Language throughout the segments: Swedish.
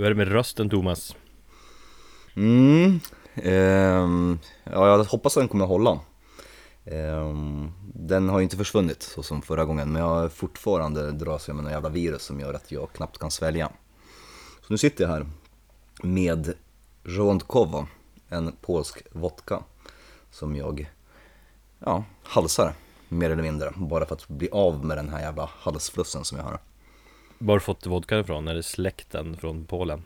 Hur är det med rösten Thomas? Mm, ehm, ja jag hoppas att den kommer att hålla. Ehm, den har ju inte försvunnit så som förra gången men jag fortfarande dras jag med några jävla virus som gör att jag knappt kan svälja. Så nu sitter jag här med Rondkova, en polsk vodka som jag ja, halsar mer eller mindre bara för att bli av med den här jävla halsflussen som jag har. Var har du fått vodkan ifrån? Är det släkten från Polen?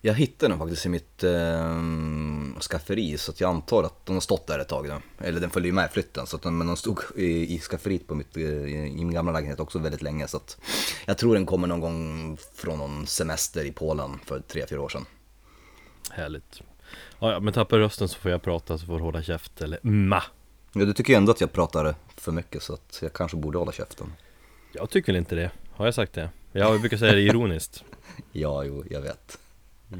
Jag hittade den faktiskt i mitt eh, skafferi så att jag antar att den har stått där ett tag nu. Eller den följde ju med flytten så att den, men den stod i, i skafferiet på mitt, eh, i min gamla lägenhet också väldigt länge så jag tror den kommer någon gång från någon semester i Polen för tre fyra år sedan. Härligt ja, ja, men tappar rösten så får jag prata så får du hålla käft eller ma Ja, du tycker ju ändå att jag pratar för mycket så att jag kanske borde hålla käften. Jag tycker inte det, har jag sagt det? Jag brukar säga det ironiskt Ja, jo, jag vet.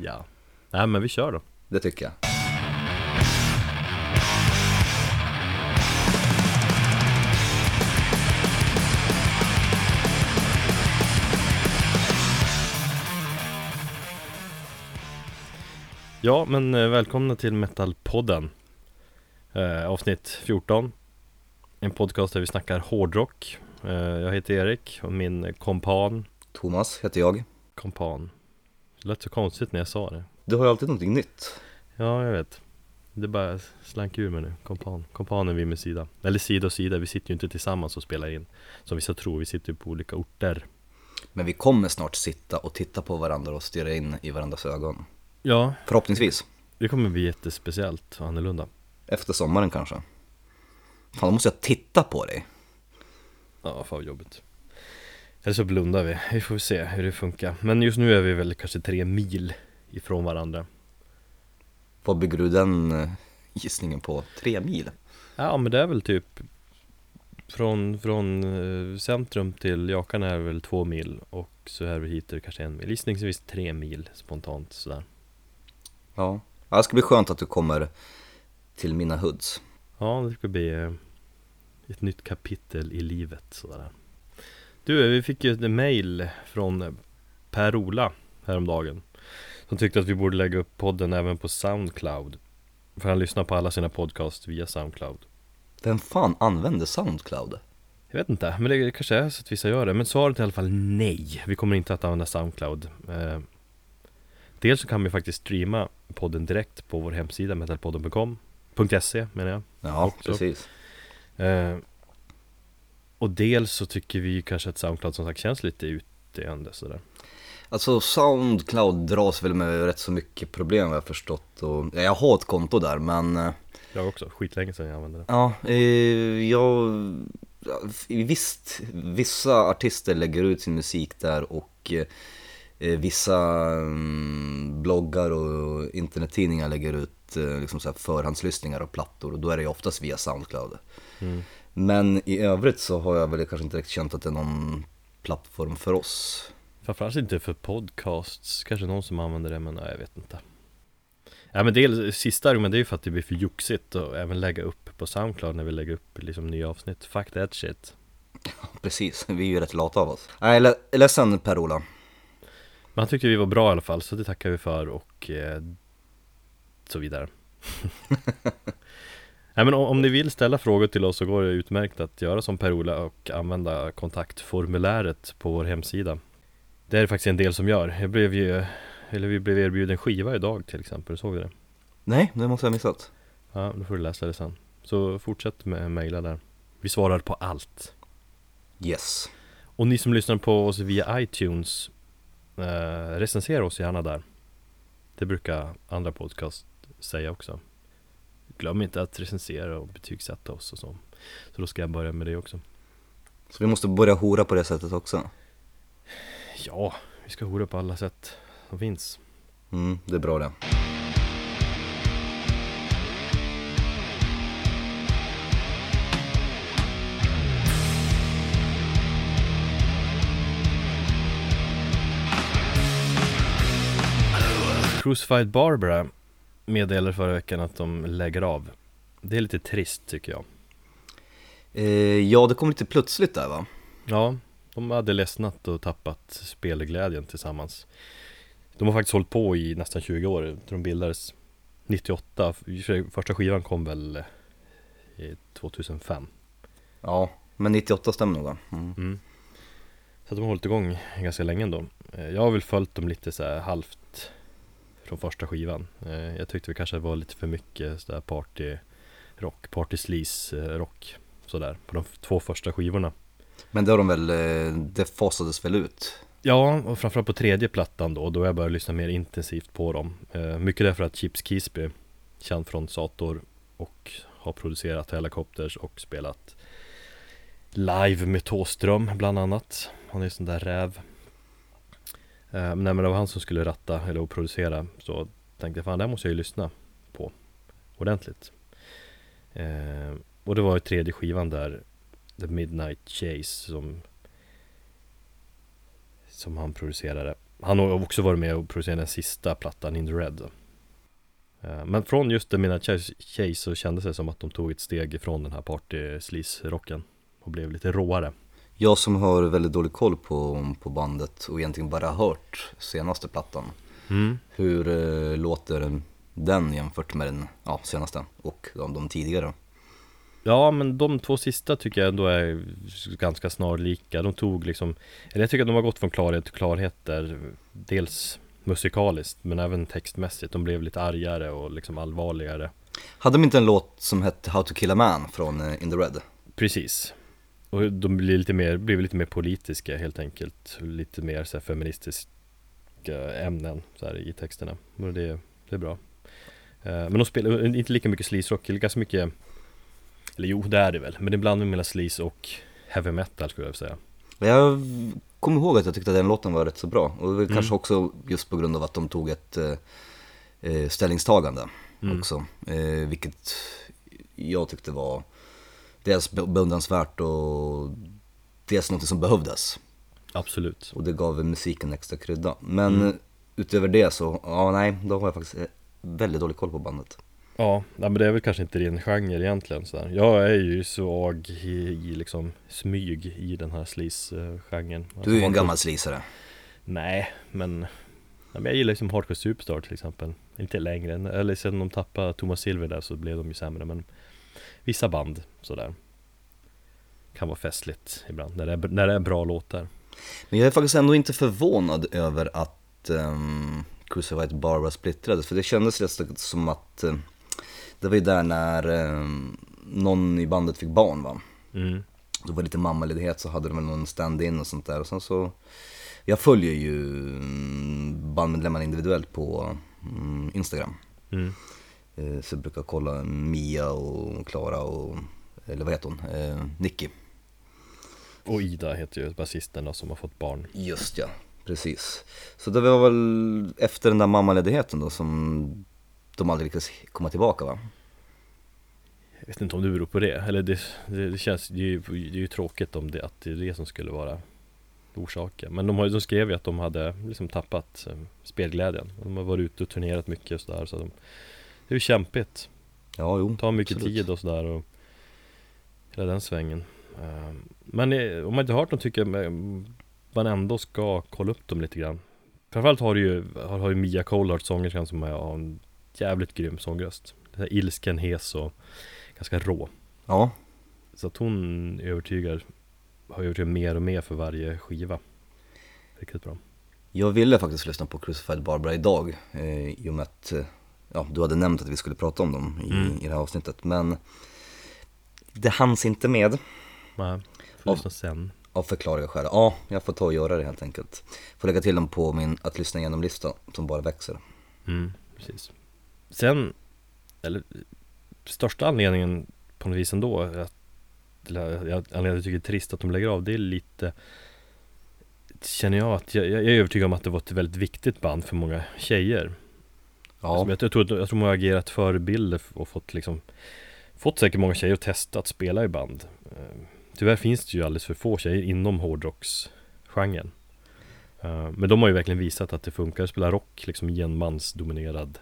Ja Nej men vi kör då Det tycker jag. Ja men eh, välkomna till Metalpodden eh, Avsnitt 14 En podcast där vi snackar hårdrock Jag heter Erik och min kompan Thomas heter jag. Kompan Det lät så konstigt när jag sa det Du har ju alltid någonting nytt. Ja jag vet Det bara slank ur mig nu, kompan Kompanen vid min sida Eller sida och sida, vi sitter ju inte tillsammans och spelar in Som vissa tror, vi sitter ju på olika orter Men vi kommer snart sitta och titta på varandra och stirra in i varandras ögon. Ja, Förhoppningsvis. det kommer bli jättespeciellt och annorlunda Efter sommaren kanske. Fan, då måste jag titta på dig. Ja, fan jobbigt Eller så blundar vi, vi får se hur det funkar Men just nu är vi väl kanske tre mil ifrån varandra Vad bygger du den eh, gissningen på? Tre mil? Ja men det är väl typ Från, från eh, centrum till Jakarna är väl två mil Och så här hit är det kanske en mil Gissningsvis tre mil spontant sådär Ja. ja. Det ska bli skönt att du kommer till mina hoods. Ja det ska bli eh, ett nytt kapitel i livet sådär Du, vi fick ju ett mail från Per-Ola häromdagen Som tyckte att vi borde lägga upp podden även på Soundcloud För han lyssnar på alla sina podcast via Soundcloud Vem fan använder Soundcloud? Jag vet inte, men det kanske är så att vissa gör det Men svaret är i alla fall nej Vi kommer inte att använda Soundcloud eh, Dels så kan vi faktiskt streama podden direkt på vår hemsida metalpodden.com.se menar jag Ja, Också. precis. Eh, och dels så tycker vi kanske att Soundcloud som sagt känns lite utdöende sådär. Alltså Soundcloud dras väl med rätt så mycket problem vad jag förstått och ja, jag har ett konto där men eh, Jag också, skitlänge sedan jag använde det. ja, eh, jag ja, visst, vissa artister lägger ut sin musik där och eh, vissa mm, bloggar och internettidningar lägger ut eh, liksom så här förhandslyssningar och plattor och då är det ju oftast via Soundcloud. mm. Men i övrigt så har jag väl kanske inte direkt känt att det är någon plattform för oss. Framförallt inte för podcasts, kanske någon som använder det men nej, jag vet inte Ja men dels, sista argumentet är ju för att det blir för joxigt och även lägga upp på Soundcloud när vi lägger upp liksom nya avsnitt Fuck that shit Precis, vi är ju rätt lata av oss. Nej, le- ledsen Per-Ola. Men han tyckte vi var bra i alla fall så det tackar vi för och eh, så vidare Nej men om, om ni vill ställa frågor till oss så går det utmärkt att göra som Per-Ola och använda kontaktformuläret på vår hemsida Det är det faktiskt en del som gör Jag blev ju, eller vi blev erbjuden skiva idag till exempel, såg du det? Nej, det måste jag ha missat. Ja, då får du läsa det sen Så fortsätt med mejla där Vi svarar på allt Yes. Och ni som lyssnar på oss via iTunes eh, Recensera oss gärna där. Det brukar andra podcast säga också. Glöm inte att recensera och betygsätta oss och så. Så då ska jag börja med det också. Så vi måste börja hora på det sättet också. Ja, vi ska hora på alla sätt som finns. Mm, det är bra det. Crucified Barbara meddelade förra veckan att de lägger av Det är lite trist tycker jag Eh, ja, det kom lite plötsligt där va? Ja, de hade ledsnat och tappat spelglädjen tillsammans De har faktiskt hållit på i nästan 20 år, de bildades 98, första skivan kom väl i 2005 Ja, men 98 stämmer nog? Mm. mm. Så de har hållit igång ganska länge ändå Eh, Jag har väl följt dem lite så här halvt från första skivan. Eh, Jag tyckte vi kanske var lite för mycket sådär party rock, party sleaze eh, rock sådär på de två första skivorna. Men det har de väl, eh, det fasades väl ut? Ja, och framförallt på tredje plattan då, då jag började lyssna mer intensivt på dem. Mycket därför att Chips Keesby, känd från Sator och har producerat Helicopters och spelat live med Thåström bland annat. Han är ju sån där räv nej, men det var han som skulle ratta eller producera Så tänkte jag fan det här måste jag ju lyssna på ordentligt eh, Och det var ju tredje skivan där The Midnight Chase som som han producerade. Han har också varit med och producerat den sista plattan In the Red. Eh, men från just The Midnight Chase så kändes det som att de tog ett steg ifrån den här party rocken och blev lite råare. Jag som har väldigt dålig koll på, på bandet och egentligen bara hört senaste plattan. Mm. Hur eh, låter den jämfört med den ja, senaste och de, de tidigare? Ja men de två sista tycker jag ändå är ganska snarlika. De tog liksom, eller jag tycker att de har gått från klarhet till klarhet där. Dels musikaliskt men även textmässigt. De blev lite argare och liksom allvarligare. Hade de inte en låt som hette How to kill a man från eh, In the Red? Precis Och de blir lite mer, blir lite mer politiska helt enkelt Lite mer så feministiska ämnen så här, i texterna Och det, det är bra Eh, Men de spelar inte lika mycket sleaze rock, ganska mycket Eller jo, det är det väl Men det är blandning mellan sleaze och heavy metal skulle jag säga Jag kommer ihåg att jag tyckte att den låten var rätt så bra och Mm. kanske också just på grund av att de tog ett eh, eh, ställningstagande Mm. också. Vilket jag tyckte var dels be- beundransvärt och dels något som behövdes. Absolut Och det gav musiken extra krydda. Men Mm. utöver det så, ja nej, då har jag faktiskt eh, väldigt dålig koll på bandet. Ja, men det är väl kanske inte din genre egentligen så här. Jag är ju svag i, i liksom smyg i den här sleaze-genren Du är ju en gammal slisare. Nej, men, nej, men jag gillar liksom Hardcore Superstar till exempel Inte längre, eller sen de tappade Thomas Silver där så blev de ju sämre men Vissa band sådär Kan vara festligt ibland när det är, när det är bra låtar Men jag är faktiskt ändå inte förvånad över att um, Crucify Barbara splittrades, för det kändes nästan som att eh, det var ju där när ehm, någon i bandet fick barn va? mm. Det var lite mammaledighet så hade de väl någon stand-in och sånt där och sen så Jag följer ju mm, bandmedlemmarna individuellt på mm, Instagram Mm. Eh, Så jag brukar kolla Mia och Klara och, eller vad heter hon, eh, Nicky. Och Ida heter ju basisten som har fått barn. Just ja, precis. Så det var väl efter den där mammaledigheten då som de aldrig lyckades komma tillbaka va? Jag vet inte om det beror på det, eller det, det, det känns, det är, ju, det är ju tråkigt om det, att det är det som skulle vara orsaken. Men de, har, de skrev ju att de hade liksom tappat eh, spelglädjen. De har varit ute och turnerat mycket och sådär så de, Det är ju kämpigt Ja, jo. tar mycket absolut. tid och sådär och hela den svängen. Eh, Men om man inte hört dem tycker jag man ändå ska kolla upp dem lite grann. Framförallt har du ju, har, har ju Mia Coulthard, sångerskan som har en jävligt grym sångröst. Den här ilsken, hes och ganska rå. Ja, Så att hon övertygar, har övertygat mer och mer för varje skiva. Riktigt bra. jag ville faktiskt lyssna på Crucified Barbara idag eh, i och med att eh, ja, du hade nämnt att vi skulle prata om dem i, Mm. i det här avsnittet men det hanns inte med Nej, får lyssna sen. av förklarliga skäl. Ja, jag får ta och göra det helt enkelt. Får lägga till dem på min att lyssna igenom-lista som bara växer. Mm, precis. Sen, eller största anledningen på något vis ändå, att, eller anledningen jag tycker det är trist att de lägger av, det är lite Känner jag att, jag, jag är övertygad om att det var ett väldigt viktigt band för många tjejer. Ja, Alltså, jag, jag, tror, att- jag tror de har agerat förebilder och fått liksom Fått säkert många tjejer att testa att spela i band. Ehm, tyvärr finns det ju alldeles för få tjejer inom hårdrocksgenren. Ehm, men de har ju verkligen visat att det funkar att spela rock liksom i en mansdominerad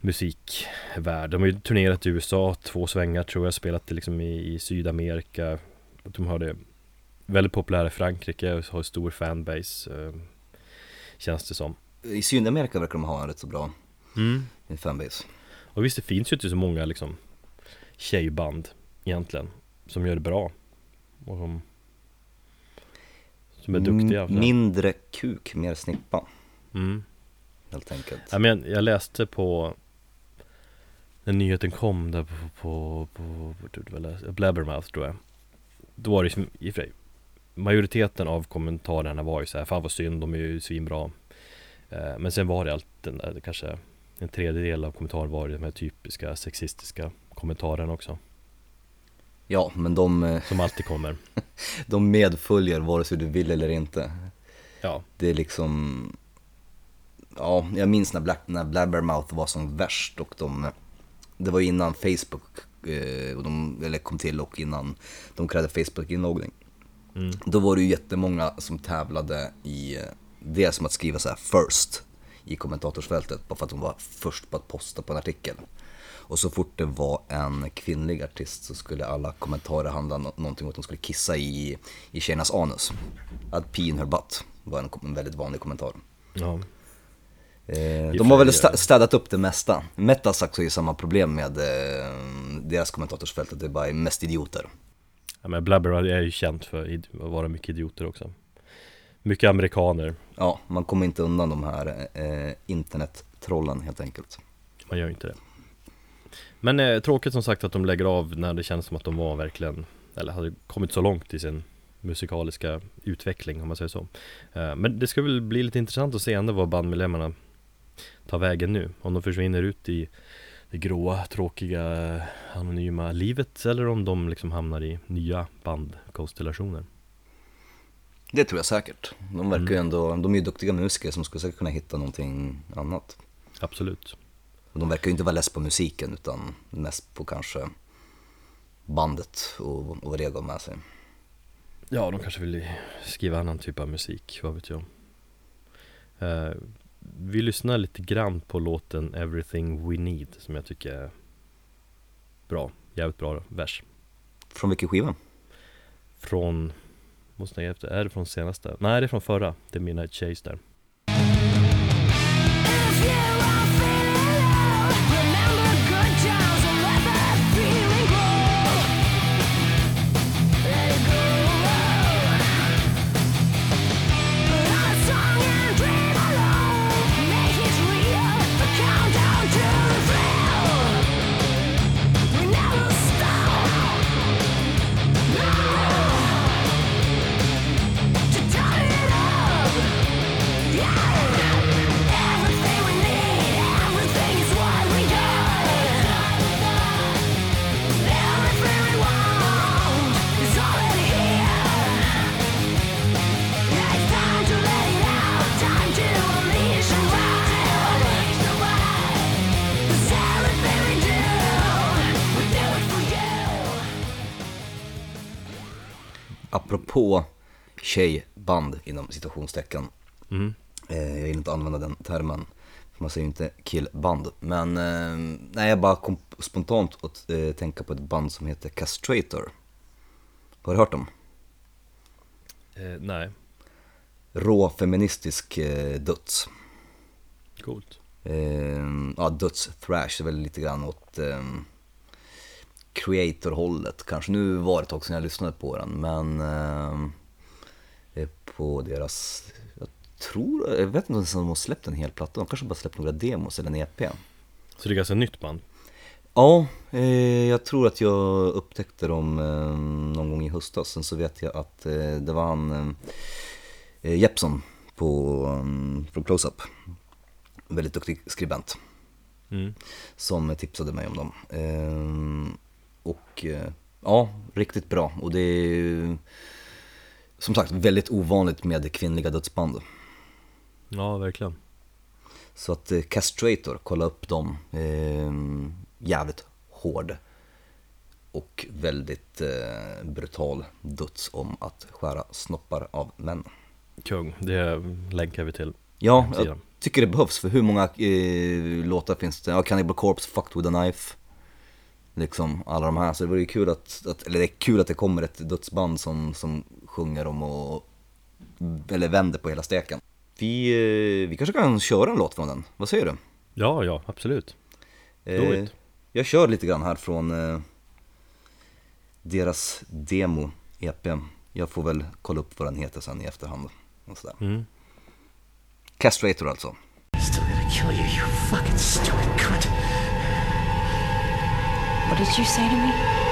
musikvärld. De har ju turnerat i USA två svängar tror jag, spelat liksom i, i Sydamerika. De har det väldigt populära i Frankrike, har stor fanbase eh, Känns det som i Sydamerika verkar de ha en rätt så bra Mm. fanbase. Och visst det finns ju inte så många liksom tjejband egentligen Som gör det bra Och som Som är duktiga Mindre kuk, mer snippa, mm. helt enkelt. ja, men jag läste på När nyheten kom där på, på, på, på, Blabbermouth tror jag Då var det i och för sig Majoriteten av kommentarerna var ju så här, Fan vad synd, de är ju svinbra eh, Men sen var det allt den där, kanske En tredjedel av kommentarerna var de här typiska sexistiska kommentarerna också Ja, men de, eh, Som alltid kommer de medföljer vare sig du vill eller inte. Ja, Det är liksom, ja, jag minns när, Black, när Blabbermouth var som värst och de, det var innan Facebook eh, och de, eller kom till och innan de krävde Facebook-inloggning. mm. Då var det ju jättemånga som tävlade i, eh, det är som att skriva så här first i kommentatorsfältet, bara för att de var först på att posta på en artikel. Och så fort det var en kvinnlig artist så skulle alla kommentarer handla om någonting om att de skulle kissa i, i tjejernas anus. Att pee in her butt var en, en väldigt vanlig kommentar. ja, Eh, de har väl stä- städat upp det mesta. Metasax har ju samma problem med eh, deras kommentatorsfält, att det bara är mest idioter. ja men Blabber är ju känt för att vara mycket idioter också Mycket amerikaner, Ja, man kommer inte undan de här eh, internettrollen helt enkelt. man gör inte det. Men eh, tråkigt som sagt att de lägger av när det känns som att de var verkligen Eller hade kommit så långt i sin musikaliska utveckling om man säger så. Eh, Men det ska väl bli lite intressant att se ändå vad bandmedlemmarna tar vägen nu. Om de försvinner ut i det gråa, tråkiga, anonyma livet Eller om de liksom hamnar i nya bandkonstellationer Det tror jag säkert. De verkar ju Mm. ändå, de är ju duktiga musiker som skulle säkert kunna hitta någonting annat. Absolut Och de verkar ju inte vara less på musiken utan mest på kanske bandet och, och vad det gav med sig. Ja, de kanske vill skriva annan typ av musik, vad vet jag eh, Vi lyssnar lite grann på låten Everything We Need som jag tycker är bra, jävligt bra vers Från vilken skiva? Från, måste jag efter, är det från senaste? Nej det är från förra, det är Midnight Chase där. Apropå tjejband inom citationstecken. mm. Eh, jag gillar inte använda den termen. För man säger ju inte killband. Men eh, nej, jag bara kom spontant att eh, tänka på ett band som heter Castrator. Har du hört dem? eh, Nej, Rå feministisk eh, döds. coolt Eh, ja, döds-thrash är väl lite grann åt eh, creator-hållet kanske. Nu var det ett tag sedan jag lyssnade på den, men eh, eh, på deras, jag tror, jag vet inte ens om de har släppt en hel platta, de kanske bara släppt några demos eller en EP. Så det är ganska nytt band? Ja, eh, jag tror att jag upptäckte dem eh, någon gång i höstas. Sen så vet jag att eh, det var han eh, Jeppson på, um, från Close-Up. Väldigt duktig skribent Mm. som tipsade mig om dem. Och eh, ja, riktigt bra. Och det är som sagt väldigt ovanligt med kvinnliga dödsband. Ja, verkligen Så att eh, Castrator, kolla upp dem. Eh, jävligt hård och väldigt eh, brutal döds om att skära snoppar av män. Kung, det länkar vi till Ja, jag tycker det behövs för hur många eh, låtar finns det? Ja, Cannibal Corpse, Fucked with a Knife. Liksom alla de här, så det vore ju kul att, att, eller det är kul att det kommer ett dödsband som, som sjunger om och, eller vänder på hela steken. Vi, eh, vi kanske kan köra en låt från den, vad säger du? Ja, ja, absolut. Eh, jag kör lite grann här från eh, deras demo, EP. Jag får väl kolla upp vad den heter sen i efterhand. Och sådär. Mm. Castrator alltså. Still gonna kill you, you fucking stupid cunt. What did you say to me?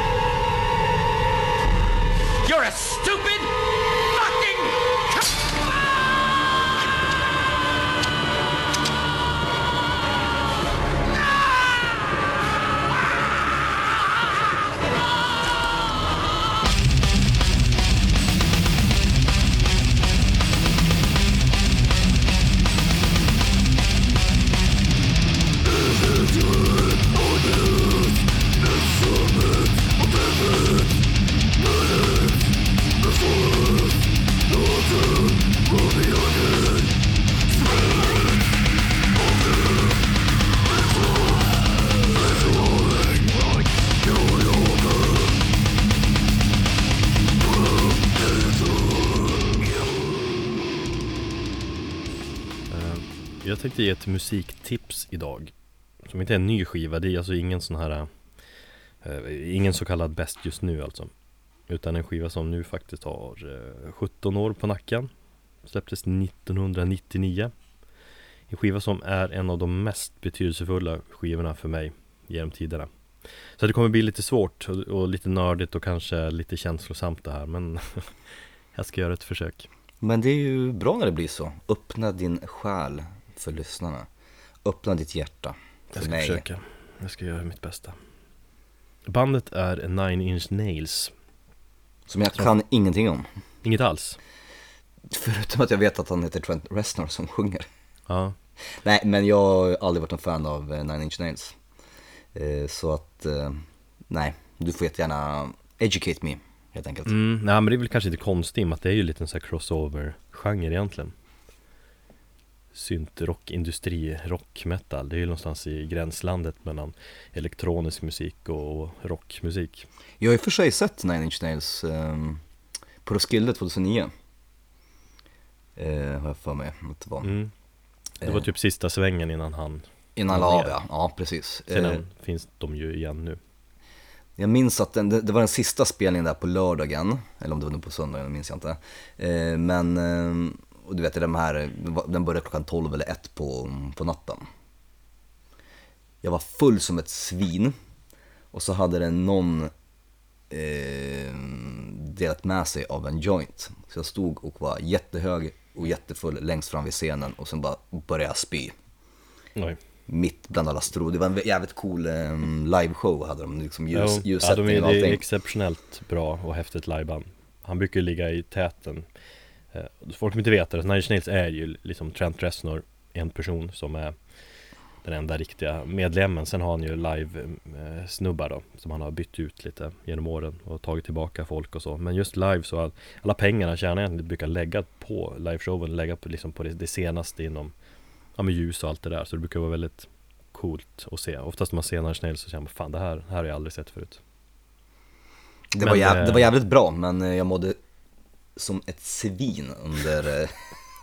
Tänkte ge ett musiktips idag. Som inte är en ny skiva, det är alltså ingen sån här eh, Ingen så kallad bäst just nu alltså. Utan en skiva som nu faktiskt har eh, 17 år på nacken. Släpptes 1999 En skiva som är en av de mest betydelsefulla skivorna för mig genom tiderna. Så det kommer bli lite svårt och, och lite nördigt och kanske lite känslosamt det här men Jag ska göra ett försök. Men det är ju bra när det blir så. Öppna din själ för lyssnarna. Öppna ditt hjärta för Jag ska mig. försöka. Jag ska göra mitt bästa. Bandet är Nine Inch Nails. Som jag kan ingenting om. Inget alls. Förutom att jag vet att han heter Trent Reznor som sjunger. Ja. Nej, men jag har aldrig varit en fan av eh, Nine Inch Nails. Eh, Så att, eh, nej, du får jättegärna educate me, helt enkelt. Mm, nej men det är väl kanske inte konstigt i att det är ju lite en sån här crossover-genre egentligen. Synt, rock, industri, rock, metal. Det är ju någonstans i gränslandet mellan elektronisk musik och rockmusik. Jag har i och för sig sett Nine Inch Nails eh, på Roskilde 2009. Eh, har jag för mig att det var. Mm. Det var Eh, typ sista svängen innan han Innan la av ja, ja precis. Sen Eh, finns de ju igen nu. Jag minns att den, det, var den sista spelningen där på lördagen, eller om det var nu på söndagen, minns jag inte. Men, eh, och du vet, de här, den började klockan 12 eller 1 på, på natten. Jag var full som ett svin och så hade den någon eh, delat med sig av en joint. Så jag stod och var jättehög och jättefull längst fram vid scenen och sen bara började jag spy Oj. mitt bland alla stro. Det var en jävligt cool eh, liveshow hade de, liksom ljus, Jo, ja, de ljussättning är, och det är allting. exceptionellt bra och häftigt liveband Han brukar ligga i täten Folk som inte vet det, Nine Nails är ju liksom Trent Reznor En person som är den enda riktiga medlemmen. Sen har han ju live-snubbar då Som han har bytt ut lite genom åren och tagit tillbaka folk och så. Men just live så all, Alla pengar han tjänar egentligen brukar lägga på liveshowen Lägga på, liksom på det, det senaste inom Ja med ljus och allt det där. Så det brukar vara väldigt coolt att se. Oftast när man ser Nine Nails så känner man Fan det här, det här har jag aldrig sett förut. Det, Men, var jäv, eh, det var jävligt bra, men eh, jag mådde som ett svin under, eh,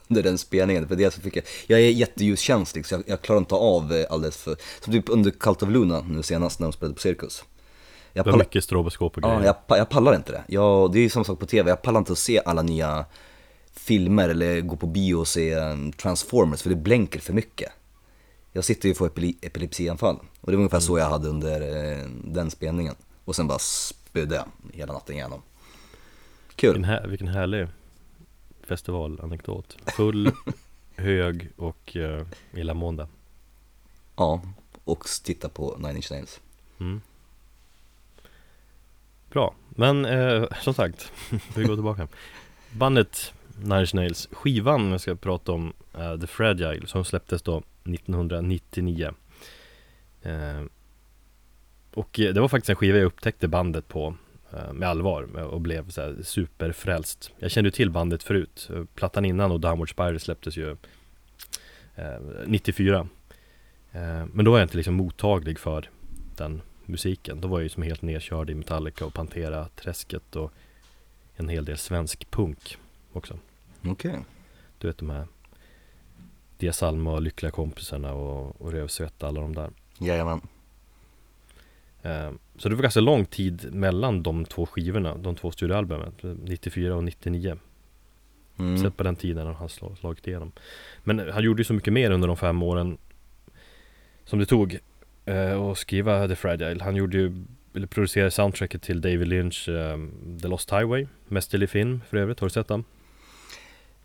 under den spelningen. För det så fick jag, jag är jätteljuskänslig så jag, jag klarar inte av eh, alldeles för, som typ under Cult of Luna nu senast när de spelade på Cirkus. Jag Det var mycket stroboskop och grejer ja, jag, jag pallar inte det. Jag, det är ju samma sak på TV, jag pallar inte att se alla nya filmer eller gå på bio och se eh, Transformers för det blänker för mycket. Jag sitter ju och får epile- epilepsianfall. Och det var ungefär så jag hade under eh, den spelningen. Och sen bara spydde jag hela natten igenom. Vilken, Kul. här, vilken härlig festivalanekdot Full, hög och uh, illamående Ja, och titta på Nine Inch Nails. mm. Bra, men eh, som sagt Vi går tillbaka Bandet Nine Inch Nails Skivan jag ska prata om är The Fragile som släpptes då 1999 eh, Och eh, det var faktiskt en skiva jag upptäckte bandet på eh, med allvar och blev så här superfrälst Jag kände ju till bandet förut Eh, Plattan innan och Downward Spiral släpptes ju eh, 94 eh, Men då var jag inte liksom mottaglig för den musiken Då var jag ju som helt nedkörd i Metallica och Pantera-träsket och en hel del svensk punk också Okej. Du vet de här Dia Salma och Lyckliga kompisarna och, och Rövsvett, alla de där. Jajamän. Eh, Så det var ganska lång tid mellan de två skivorna, de två studioalbumen, 94 och 99. Mm. Sett på den tiden när han slag, slagit igenom. Men han gjorde ju så mycket mer under de fem åren som det tog eh, att skriva The Fragile. Han gjorde ju, eller producerade soundtracket till David Lynch eh, The Lost Highway, mästerlig film för övrigt. Har du sett den?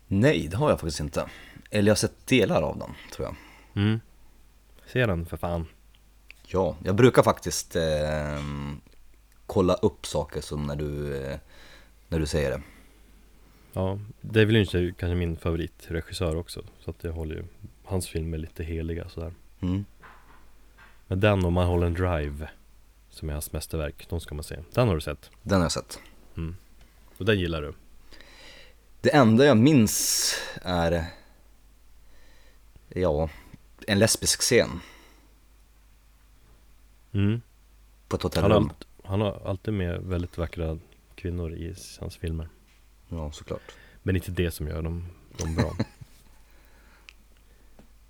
Nej, det har jag faktiskt inte. Eller jag har sett delar av den, tror jag. Mm. Se den för fan. Ja, jag brukar faktiskt eh, kolla upp saker som när du, eh, när du säger det. Ja, David Lynch är ju kanske min favoritregissör också. Så att jag håller ju hans filmer lite heliga sådär. Mm. Men den och man håller en drive som är hans mästerverk, de ska man se. Den har du sett. Den har jag sett. Och den gillar du. Det enda jag minns är, ja, en lesbisk scen Mm. på ett Han, har hotellrum. han har alltid med väldigt vackra kvinnor i hans filmer. Ja, såklart. Men inte det som gör dem, dem bra.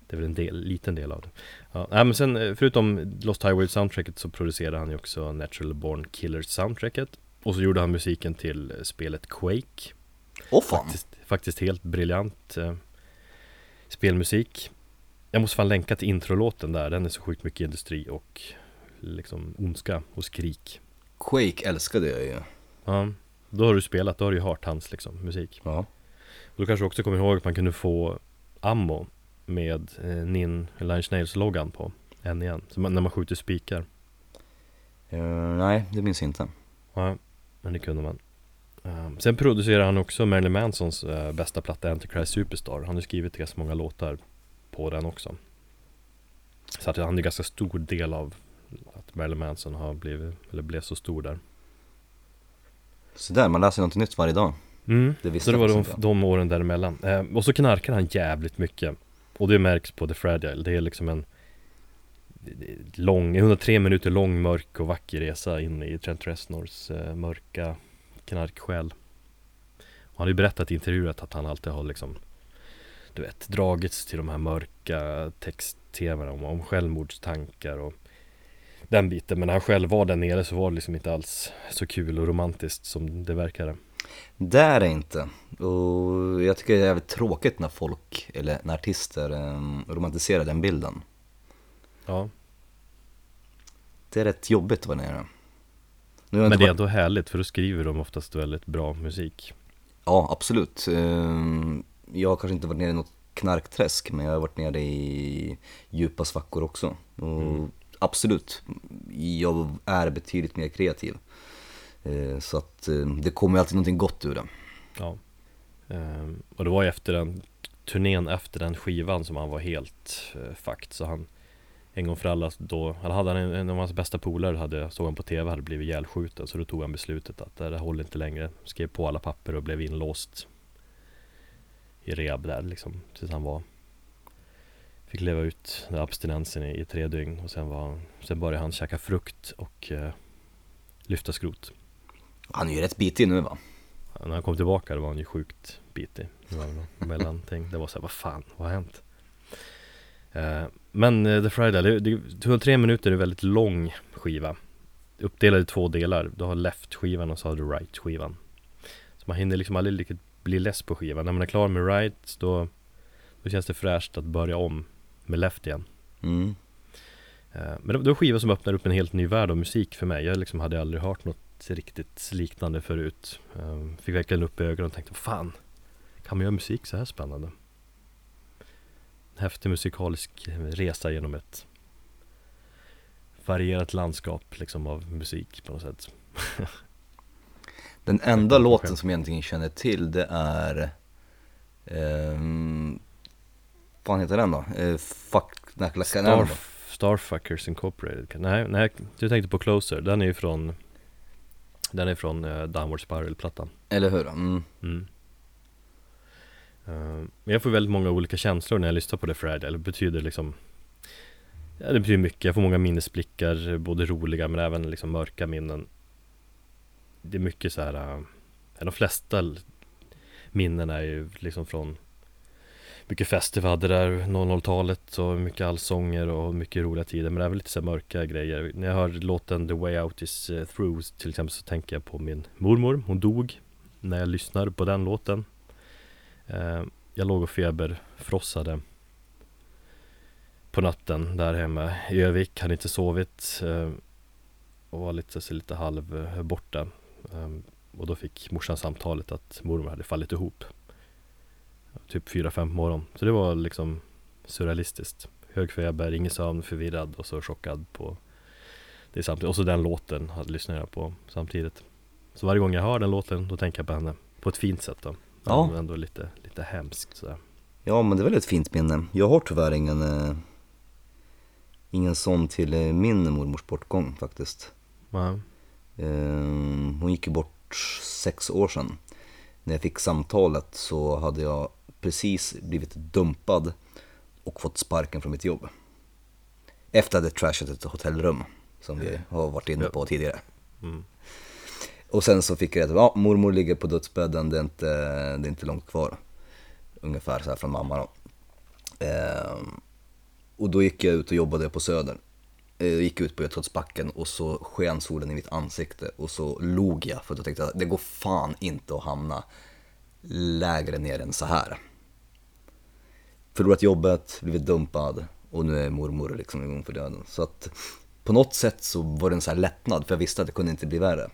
det är väl en del, liten del av det. Ja, men sen eh, förutom Lost Highway soundtracket så producerade han ju också Natural Born Killers soundtracket. Och så gjorde han musiken till eh, spelet Quake. Åh fan! Faktiskt, faktiskt helt briljant eh, spelmusik. Jag måste fan länka till introlåten där. Den är så sjukt mycket industri och liksom ondska och skrik. Quake älskade jag ju. Ja, då har du spelat, då har du ju hört hans liksom, musik. Ja. Och du kanske också kommer ihåg att man kunde få ammo med eh, Nin Line Snails-loggan på en igen. Så man, när man skjuter spikar. Eh, nej, det minns jag inte. Ja, men det kunde man. Um, sen producerar han också Marilyn Mansons eh, bästa platta Antichrist Superstar. Han har skrivit ganska många låtar på den också. Så att han är ganska stor del av Marilyn Manson har blivit, eller blev så stor där. Så där, man läser något nytt varje dag. Mm. Det Så det var de, de åren däremellan. Eh, och så knarkar han jävligt mycket. Och det märks på The Fragile. Det är liksom en lång, 103 minuter lång mörk och vacker resa in i Trent Reznors eh, mörka knarksjäl. Och han har ju berättat i intervjuer att han alltid har liksom Du vet, dragits till de här mörka text-tvn om, om självmordstankar och den biten. Men när han själv var där nere så var det liksom inte alls så kul och romantiskt som det verkade. Det är det inte. Och jag tycker det är jävligt tråkigt när folk, eller när artister, eh, romantiserar den bilden. Ja, Det är rätt jobbigt att vara nere. Nu men det är ändå härligt för då skriver de oftast väldigt bra musik. Ja, absolut. Eh, Jag har kanske inte varit nere i något knarkträsk, men jag har varit nere i djupa svackor också. Och absolut, jag är betydligt mer kreativ. Eh, så att eh, det kommer alltid någonting gott ur det. Ja. Ehm, och det var ju efter den turnén efter den skivan som han var helt fakt fucked. Så han en gång för alla då, han hade en, en av hans bästa polare hade, såg han på tv, hade blivit ihjälskjuten. Så då tog han beslutet att det håller inte längre. Skrev på alla papper och blev inlåst i rehab där liksom. Tills han var Fick leva ut den här abstinensen i, i tre dygn och sen var Sen började han käka frukt och eh, lyfta skrot. Han är ju rätt bitig nu va? När han kom tillbaka då var han ju sjukt bitig. Det var något mellanting. Det var såhär, vad fan, vad har hänt? Eh, men eh, The Friday, det, det, 103 minuter är en väldigt lång skiva. Uppdelad i två delar. Du har left-skivan och så har du right-skivan. Så man hinner liksom aldrig riktigt bli less på skivan. När man är klar med right då Då känns det fräscht att börja om med left igen. Mm. Eh, Men det var skivor som öppnade upp en helt ny värld av musik för mig. Jag liksom hade aldrig hört något riktigt liknande förut. Eh, Fick verkligen upp ögonen och tänkte Fan, kan man göra musik så här spännande? En häftig musikalisk resa genom ett varierat landskap liksom av musik på något sätt. Den enda låten som jag egentligen känner till det är... Um, vad heter den då? Uh, fuck, nej, nej, Star, Starfuckers Incorporated Nej, nej, du tänkte på Closer Den är ju från Den är från uh, Downward Spiral-plattan Eller hur? Mm. Mm. Eh, Men jag får väldigt många olika känslor när jag lyssnar på The Fragile. Det betyder liksom Ja det betyder mycket. Jag får många minnesblickar, både roliga men även liksom mörka minnen. Det är mycket så här uh, De flesta minnen är ju liksom från mycket fester vi hade där 00-talet och mycket allsånger och mycket roliga tider men det är väl lite så här mörka grejer. När jag hör låten The Way Out Is eh, Through till exempel så tänker jag på min mormor, hon dog när jag lyssnade på den låten. Eh, jag låg och feberfrossade på natten där hemma i Övik, hade inte sovit eh, och var lite, så lite halv borta och då fick morsan samtalet att mormor hade fallit ihop. Typ 4-5 på morgon Så det var liksom surrealistiskt Hög feber, ingen sömn, förvirrad och så chockad på det samtidigt Och så den låten hade lyssnat jag på samtidigt Så varje gång jag hör den låten då tänker jag på henne På ett fint sätt då Ja. Men ändå lite, lite hemskt sådär Ja men det är väl ett fint minne. Jag har tyvärr ingen, eh, ingen sån till eh, min mormors bortgång faktiskt. ja. Eh, hon gick ju bort sex år sedan. När jag fick samtalet så hade jag precis blivit dumpad och fått sparken från mitt jobb. Efter att jag trashat ett hotellrum, som vi har varit inne på tidigare. Mm. Och sen så fick jag att ja, mormor ligger på dödsbädden, det är inte, det är inte långt kvar. Ungefär så här från mamma då. Ehm, och då gick jag ut och jobbade på Söder. Eh, Jag gick ut på Götgatsbacken och så sken solen i mitt ansikte och så log jag för att jag tänkte att det går fan inte att hamna lägre ner än så här. Förlorat jobbet, blivit dumpad och nu är mormor liksom igång för döden. Så att på något sätt så var det en så här lättnad för jag visste att det kunde inte bli värre.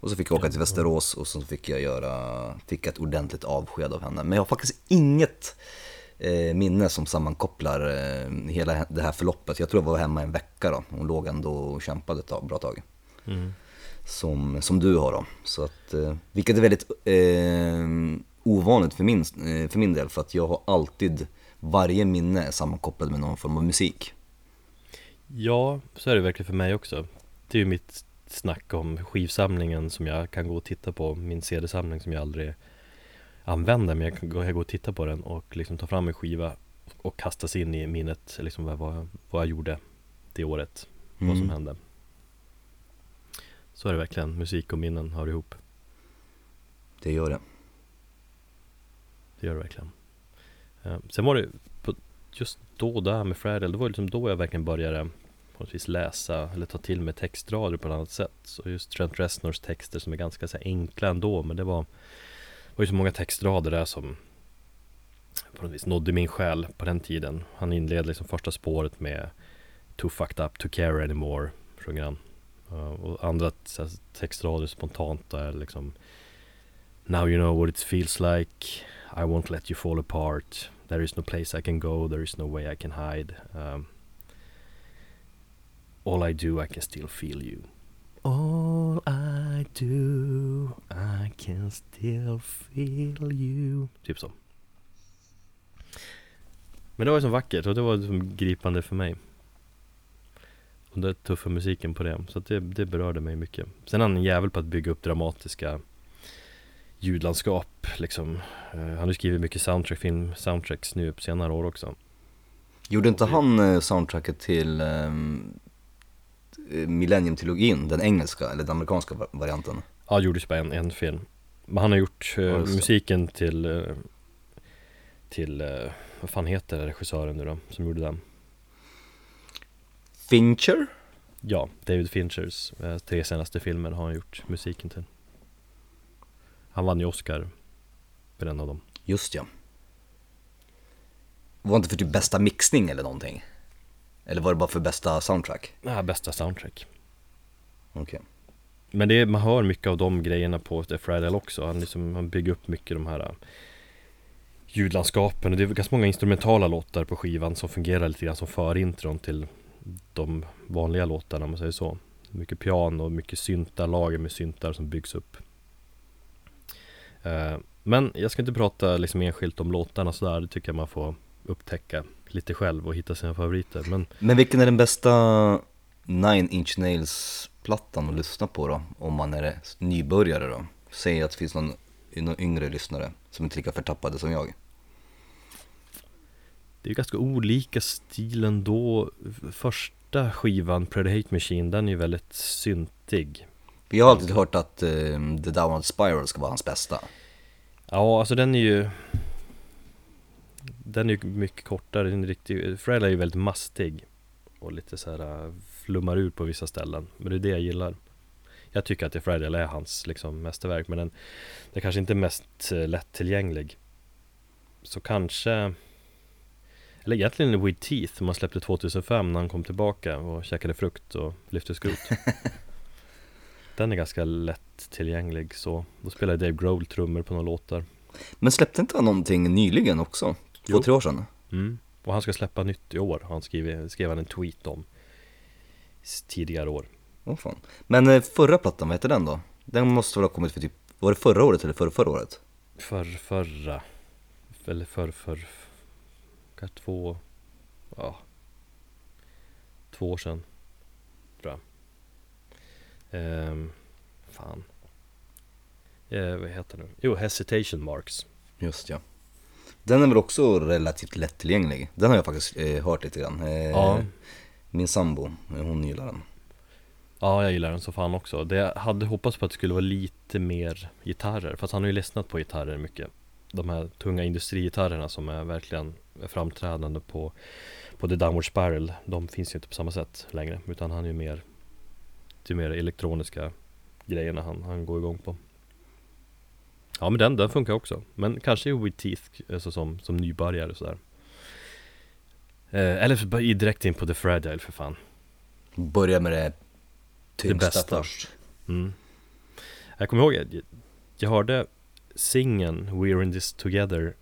Och så fick jag åka till Västerås och så fick jag göra, fick ett ordentligt avsked av henne. Men jag har faktiskt inget eh, minne som sammankopplar eh, hela det här förloppet. Jag tror jag var hemma en vecka då. Hon låg ändå och kämpade ett tag, bra tag. Mm. Som, som du har då. Så att, eh, vilket är väldigt eh, ovanligt för min, eh, för min del. För att jag har alltid, varje minne är sammankopplat med någon form av musik. Ja, så är det verkligen för mig också Det är ju mitt snack om skivsamlingen som jag kan gå och titta på Min CD-samling som jag aldrig använder Men jag kan gå, jag gå och titta på den och liksom ta fram en skiva Och kastas in i minnet liksom vad, vad, vad jag gjorde det året Vad som Mm. hände Så är det verkligen, musik och minnen hör ihop Det gör det. Det gör det verkligen eh, Sen var det på, just då där med Fradel det var liksom då jag verkligen började på något vis läsa eller ta till mig textrader på ett annat sätt. Så just Trent Reznors texter som är ganska så enkla ändå, men det var, var ju så många textrader där som på något vis nådde min själ på den tiden. Han inleder liksom första spåret med Too fucked up to care anymore, sjunger han. Eh, och andra textrader spontant är liksom Now you know what it feels like. I won't let you fall apart. There is no place I can go. There is no way I can hide. Um, All I do I can still feel you. All I do I can still feel you. Typ så. Men det var ju så vackert och det var liksom gripande för mig. Och den tuffa musiken på det Så det, det berörde mig mycket. Sen är han en jävel på att bygga upp dramatiska ljudlandskap liksom Eh, Han har ju skrivit mycket soundtrack, film soundtracks nu på senare år också Gjorde inte han eh, soundtracket till eh, Millennium-trilogin, den engelska eller den amerikanska va- varianten? Ja, gjordes bara en, en film Men han har gjort det. musiken till eh, Till, eh, vad fan heter regissören nu då, som gjorde den? Fincher? Ja, David Finchers tre senaste filmer har han gjort musiken till Han vann ju Oscar för en av dem Just ja. Var det inte för typ bästa mixning eller någonting? Eller var det bara för bästa soundtrack? Ja, bästa soundtrack Okej. Men det är, man hör mycket av de grejerna på The Friday också Han, liksom, han bygger upp mycket de här äh, ljudlandskapen och det är ganska många instrumentala låtar på skivan som fungerar lite grann som förintron till de vanliga låtarna om man säger så Mycket piano och mycket syntar, lager med syntar som byggs upp Men jag ska inte prata liksom enskilt om låtarna sådär, det tycker jag man får upptäcka lite själv och hitta sina favoriter Men Men vilken är den bästa Nine Inch Nails plattan att lyssna på då? Om man är nybörjare då? Säg att det finns någon, någon yngre lyssnare som inte är lika förtappade som jag. Det är ju ganska olika stil ändå Första skivan, Pretty Hate Machine, den är ju väldigt syntig jag har alltid hört att eh, The Downward Spiral ska vara hans bästa. Ja, alltså den är ju Den är ju mycket kortare, den är riktig, Friday är ju väldigt mastig Och lite så här flummar ur på vissa ställen Men det är det jag gillar. Jag tycker att The Friday är hans liksom mästerverk Men den, den är kanske inte är mest eh, lättillgänglig. Så kanske Eller egentligen With Teeth, man släppte 2005 när han kom tillbaka och käkade frukt och lyfte skrot Den är ganska lättillgänglig så Då spelar Dave Grohl trummor på några låtar Men släppte inte han någonting nyligen också? Två, Jo. tre år sedan? Mm. Och han ska släppa nytt i år, han skrivit, skrev han en tweet om Tidigare år Åh fan. Men eh, förra plattan, vad heter den då? Den måste väl ha kommit för typ, var det förra året eller förra, förra året? För, förra Eller för, för Kanske två Ja Två år sedan ehm, Fan eh, Vad heter det nu? Jo, Hesitation Marks Just ja. Den är väl också relativt lättillgänglig. Den har jag faktiskt eh, hört lite grann. Eh, Ja. Min sambo, eh, hon gillar den. Ja, jag gillar den så fan också. Det jag hade hoppats på att det skulle vara lite mer gitarrer, fast han har ju lyssnat på gitarrer mycket. De här tunga industrigitarrerna som är verkligen framträdande på, på The Downward Spiral, de finns ju inte på samma sätt längre, utan han är ju mer, det är mer elektroniska grejerna han, han går igång på. Ja men den, den funkar också, men kanske With Teeth, alltså som, som nybörjare sådär. Eh, eller i- direkt in på The Fragile för fan. Börja med det tyngsta bästa. först. Mm. Jag kommer ihåg, jag, jag hörde singeln We're in this together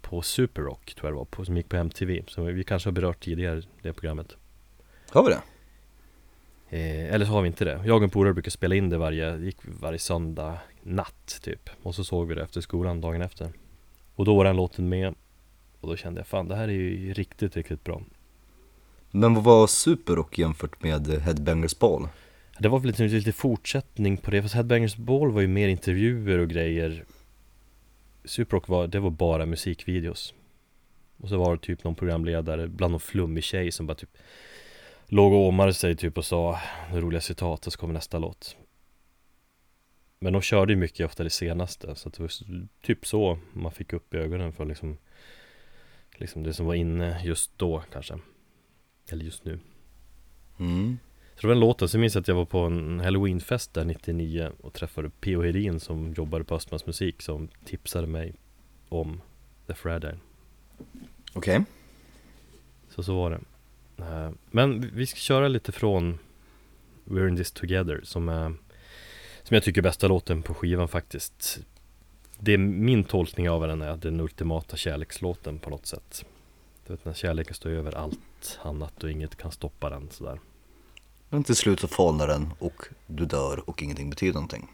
på Superrock tror jag det var, på, som gick på MTV. Som vi kanske har berört tidigare, det programmet. Har vi det? Eh, eller så har vi inte det. Jag och en polare brukar spela in det varje, gick varje söndag natt typ. Och så såg vi det efter skolan dagen efter. Och då var den låten med. Och då kände jag, fan det här är ju riktigt, riktigt bra. Men vad var Superrock jämfört med Headbangers Ball? Det var väl lite, lite fortsättning på det, fast Headbangers Ball var ju mer intervjuer och grejer Superrock var, det var bara musikvideos Och så var det typ någon programledare, bland någon flummig tjej som bara typ Låg och åmade sig typ och sa roliga citat och så kommer nästa låt Men de körde ju mycket ofta det senaste, så det var typ så man fick upp i ögonen för liksom Liksom det som var inne just då kanske Eller just nu Mm. så det var den låten, så minns jag att jag var på en halloweenfest där 99 och träffade P.O. Hedin som jobbade på Östmans musik som tipsade mig om The Fragile Okej. Så så var det Men vi- vi ska köra lite från We're in this together som är Som jag tycker är bästa låten på skivan faktiskt Det är min tolkning av den är den ultimata kärlekslåten på något sätt Du vet när kärleken står över allt annat och inget kan stoppa den sådär Men till slut så falnar den och du dör och ingenting betyder någonting.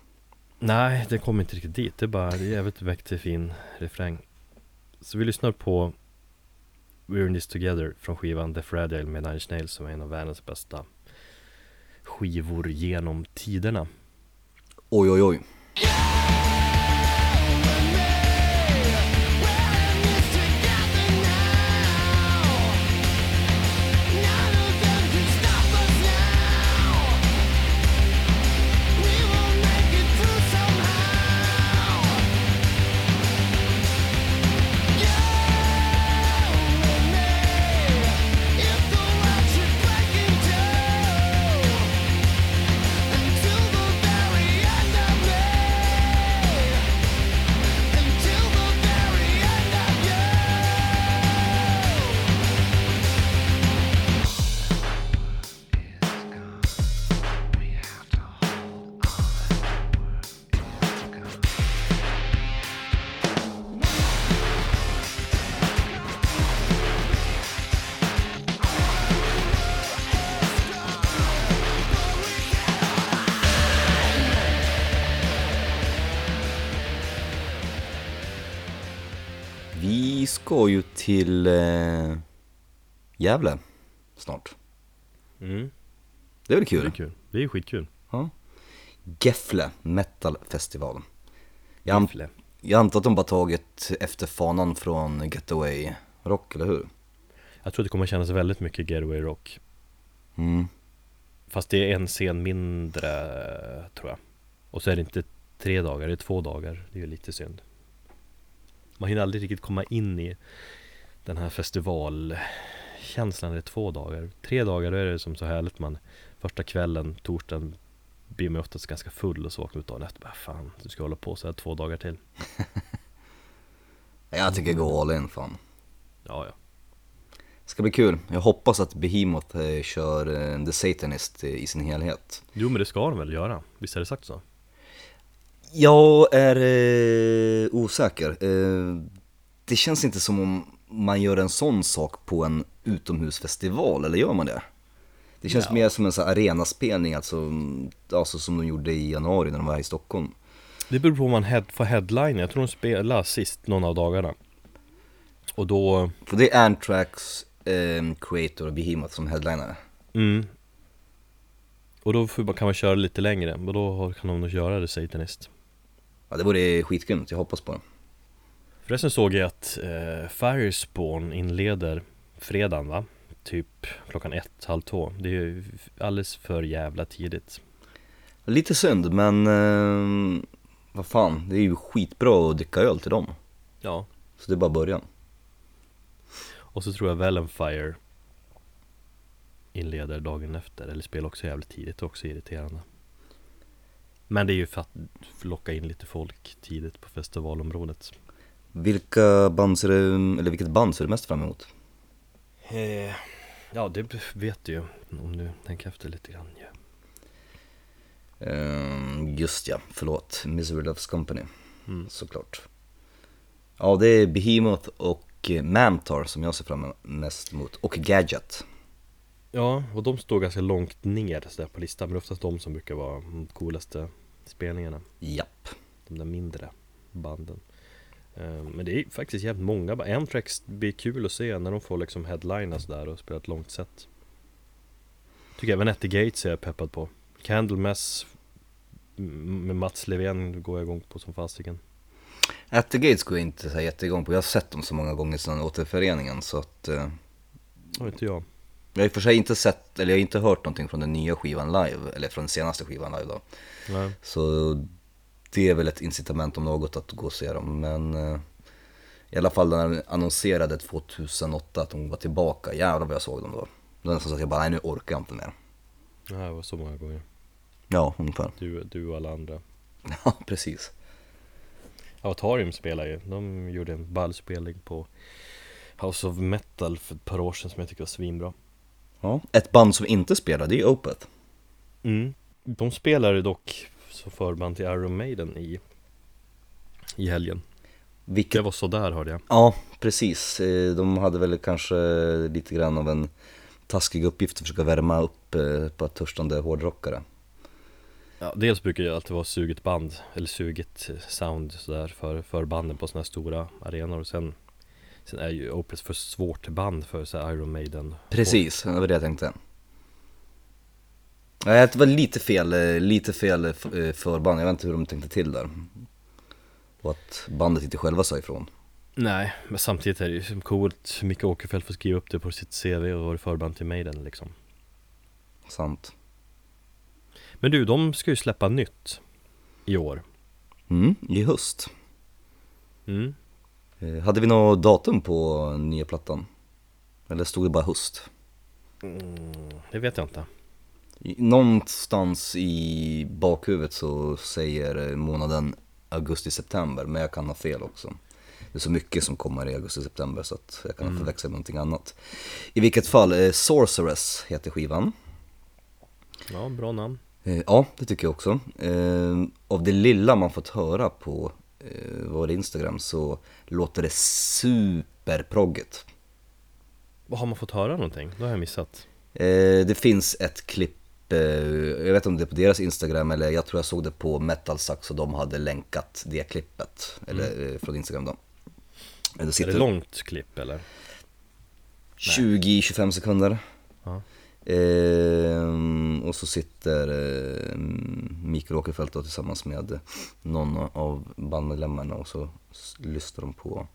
Nej, det kommer inte riktigt dit. Det är bara det är jävligt mäktig fin refräng. Så vi lyssnar på We're in this together från skivan The Fragile med Nine Nails som är en av världens bästa skivor genom tiderna. Oj oj oj. Yeah! Ska ju till eh, Gävle snart. Mm. Det är väl Det är kul? kul. Det är skitkul. Gefle Metal Festival. Jag, an- Fiffle. jag antar att de bara tagit efter fanan från Getaway Rock, eller hur? Jag tror det kommer kännas väldigt mycket Getaway Rock. Mm. Fast det är en scen mindre tror jag. Och så är det inte tre dagar, det är två dagar. Det är ju lite synd. Man hinner aldrig riktigt komma in i den här festivalkänslan är två dagar. Tre dagar är det som så härligt man första kvällen, torsdagen blir man oftast ganska full och så vaknar man ut dagen efter bara fan, du ska hålla på så här två dagar till. Jag tycker gå all in fan. Ja, ja. Ska bli kul. Jag hoppas att Behemoth eh, kör eh, The Satanist i sin helhet. Jo men det ska de väl göra? Visst är det sagt så? Jag är eh, osäker. Eh, det känns inte som om man gör en sån sak på en utomhusfestival, eller gör man det? Det känns Ja. mer som en sån arenaspelning, alltså, alltså som de gjorde i januari när de var här i Stockholm. Det beror på om man head, får headline. Jag tror de spelar sist någon av dagarna. Och då, För det är Anthrax, eh, Creator och Behemoth som headlinare. mm. Och då kan man köra lite längre. Och då kan de nog göra det Satanist. Ja, det vore skitgrymt, jag hoppas på det. Förresten såg jag att eh, Firespawn inleder fredagen va? Typ klockan ett, halv två. Det är ju alldeles för jävla tidigt. Lite synd, men eh, vad fan, det är ju skitbra att dricka öl till dem. Ja. Så det är bara början. Och så tror jag Valenfire inleder dagen efter. Eller spelar också jävligt tidigt. Också irriterande. Men det är ju för att locka in lite folk tidigt på festivalområdet. Vilka band ser du, eller vilket band ser du mest fram emot? Eh, ja, det vet du ju. Om du tänker efter lite grann. Ja. Ehm, just ja, förlåt. Misery Loves Company, Mm. såklart. Ja, det är Behemoth och eh, Mantar som jag ser fram mest emot. Och Gadget. Ja, och de står ganska långt ner så där på listan. Men det är oftast de som brukar vara de coolaste spelningarna. Japp. De där mindre banden. Eh, Men det är faktiskt jävligt många band. Amtrax blir kul att se när de får liksom headlina sådär och spela ett långt set. Tycker även At the Gates är jag peppad på. Candlemass med Mats Levén går jag igång på som fasiken. At the Gates går jag inte så här jättegång på. Jag har sett dem så många gånger sedan återföreningen så att... Eh, har inte jag. Jag har i och för sig inte sett, eller jag har inte hört någonting från den nya skivan live, eller från den senaste skivan live då. Nej. Så det är väl ett incitament om något att gå och se dem. Men eh, i alla fall när de annonserade 2008 att de var tillbaka, jävlar vad jag såg dem då. Det var nästan så att jag bara, nej nu orkar jag inte mer. Det här var så många gånger. Ja, ungefär. Du, du och alla andra. Ja, precis. Avatarium spelar ju. De gjorde en ballspelning på House of Metal för ett par år sedan som jag tycker var svinbra. Ja. Ett band som inte spelar, det är Opeth. Mm. De spelade dock som förband till Iron Maiden i, i helgen. Det Vilket, var sådär hörde jag. ja precis. Eh, De hade väl kanske lite grann av en taskig uppgift att försöka värma upp eh, på ett törstande hårdrockare. Ja, dels brukar det alltid vara suget band, eller suget sound sådär för, för banden på sådana här stora arenor. Och sen, sen är ju Opeth för svårt band för så Iron Maiden. Precis, det var det jag tänkte. Nej, det var lite fel, eh, lite fel eh, eh, förband, jag vet inte hur de tänkte till där. Och att bandet inte själva sa ifrån. Nej, men samtidigt är det ju coolt. Micke Åkerfeldt får skriva upp det på sitt CV och vara förband till Maiden liksom. Sant. Men du, de ska ju släppa nytt i år. Mm, i höst. Mm. Eh, Hade vi något datum på nya plattan? Eller stod det bara höst? Det vet jag inte. Någonstans i bakhuvudet så säger månaden augusti-september, men jag kan ha fel också. Det är så mycket som kommer i augusti-september så att jag kan ha förväxlat med någonting annat. I vilket fall, eh, Sorceress heter skivan. Ja, bra namn. Eh, Ja, det tycker jag också. Av det lilla man fått höra på vår Instagram så låter det superprogget. Har man fått höra någonting? Det har jag missat. Eh, Det finns ett klipp, eh, jag vet inte om det är på deras Instagram eller jag tror jag såg det på Metal Sax och de hade länkat det klippet, eller eh, från Instagram då. Eh, Det Är det långt klipp eller? 20-25 sekunder. Ehm, och så sitter eh, Mikael Åkerfeldt då tillsammans med någon av bandmedlemmarna och så lyssnar de på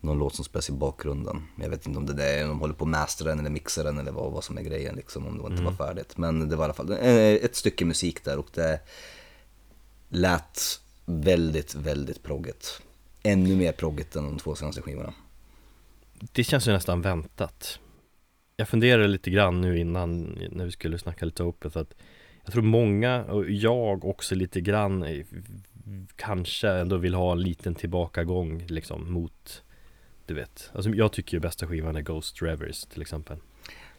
någon låt som spelas i bakgrunden. Jag vet inte om det där är, om de håller på att mastera den eller mixa den eller vad, vad som är grejen liksom, om det inte var färdigt. Men det var i alla fall eh, ett stycke musik där och det lät väldigt, väldigt progget. Ännu mer progget än de två senaste skivorna. det känns ju nästan väntat Jag funderade lite grann nu innan när vi skulle snacka lite Opeth att Jag tror många, och jag också lite grann eh, Kanske ändå vill ha en liten tillbakagång liksom mot Du vet, alltså jag tycker ju bästa skivan är Ghost Revers till exempel.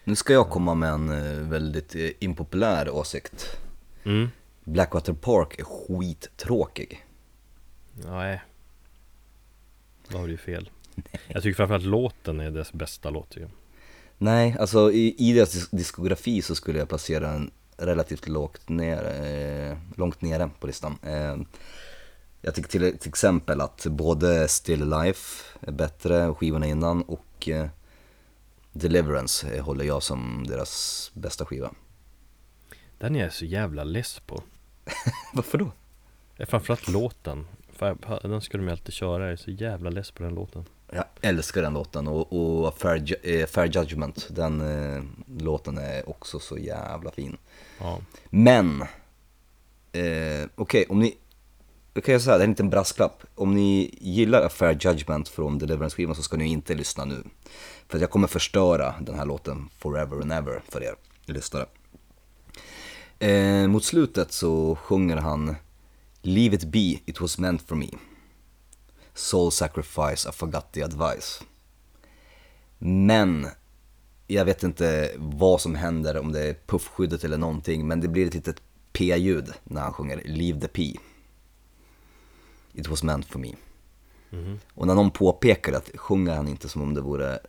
Nu ska jag komma med en eh, väldigt eh, impopulär åsikt. Mm, Blackwater Park är skittråkig. nej. Då har du ju fel. Jag tycker framförallt låten är dess bästa låt jag Nej, alltså i, i deras dis- diskografi så skulle jag placera den relativt lågt ner, eh, långt nere på listan. Eh, jag tycker till, till exempel att både Still Life är bättre, skivorna innan, och eh, Deliverance håller jag som deras bästa skiva. Den är jag så jävla less på Varför då? Framförallt låten Den skulle de alltid köra, jag är så jävla less på den låten Jag älskar den låten och, och Fair, eh, Fair Judgment, den eh, låten är också så jävla fin. Ja, Men, eh, okej om ni, jag kan jag säga, det är en liten brasklapp. Om ni gillar A Fair Judgment från Deliverance-skivan så ska ni inte lyssna nu. För jag kommer förstöra den här låten forever and ever för er lyssnare. Eh, mot slutet så sjunger han Leave it be, it was meant for me. Soul sacrifice, I forgot the advice. Men jag vet inte vad som händer, om det är puffskyddet eller någonting, men det blir ett litet P-ljud när han sjunger Leave the P. It was meant for me. Och när någon påpekar att sjunger han inte som om det vore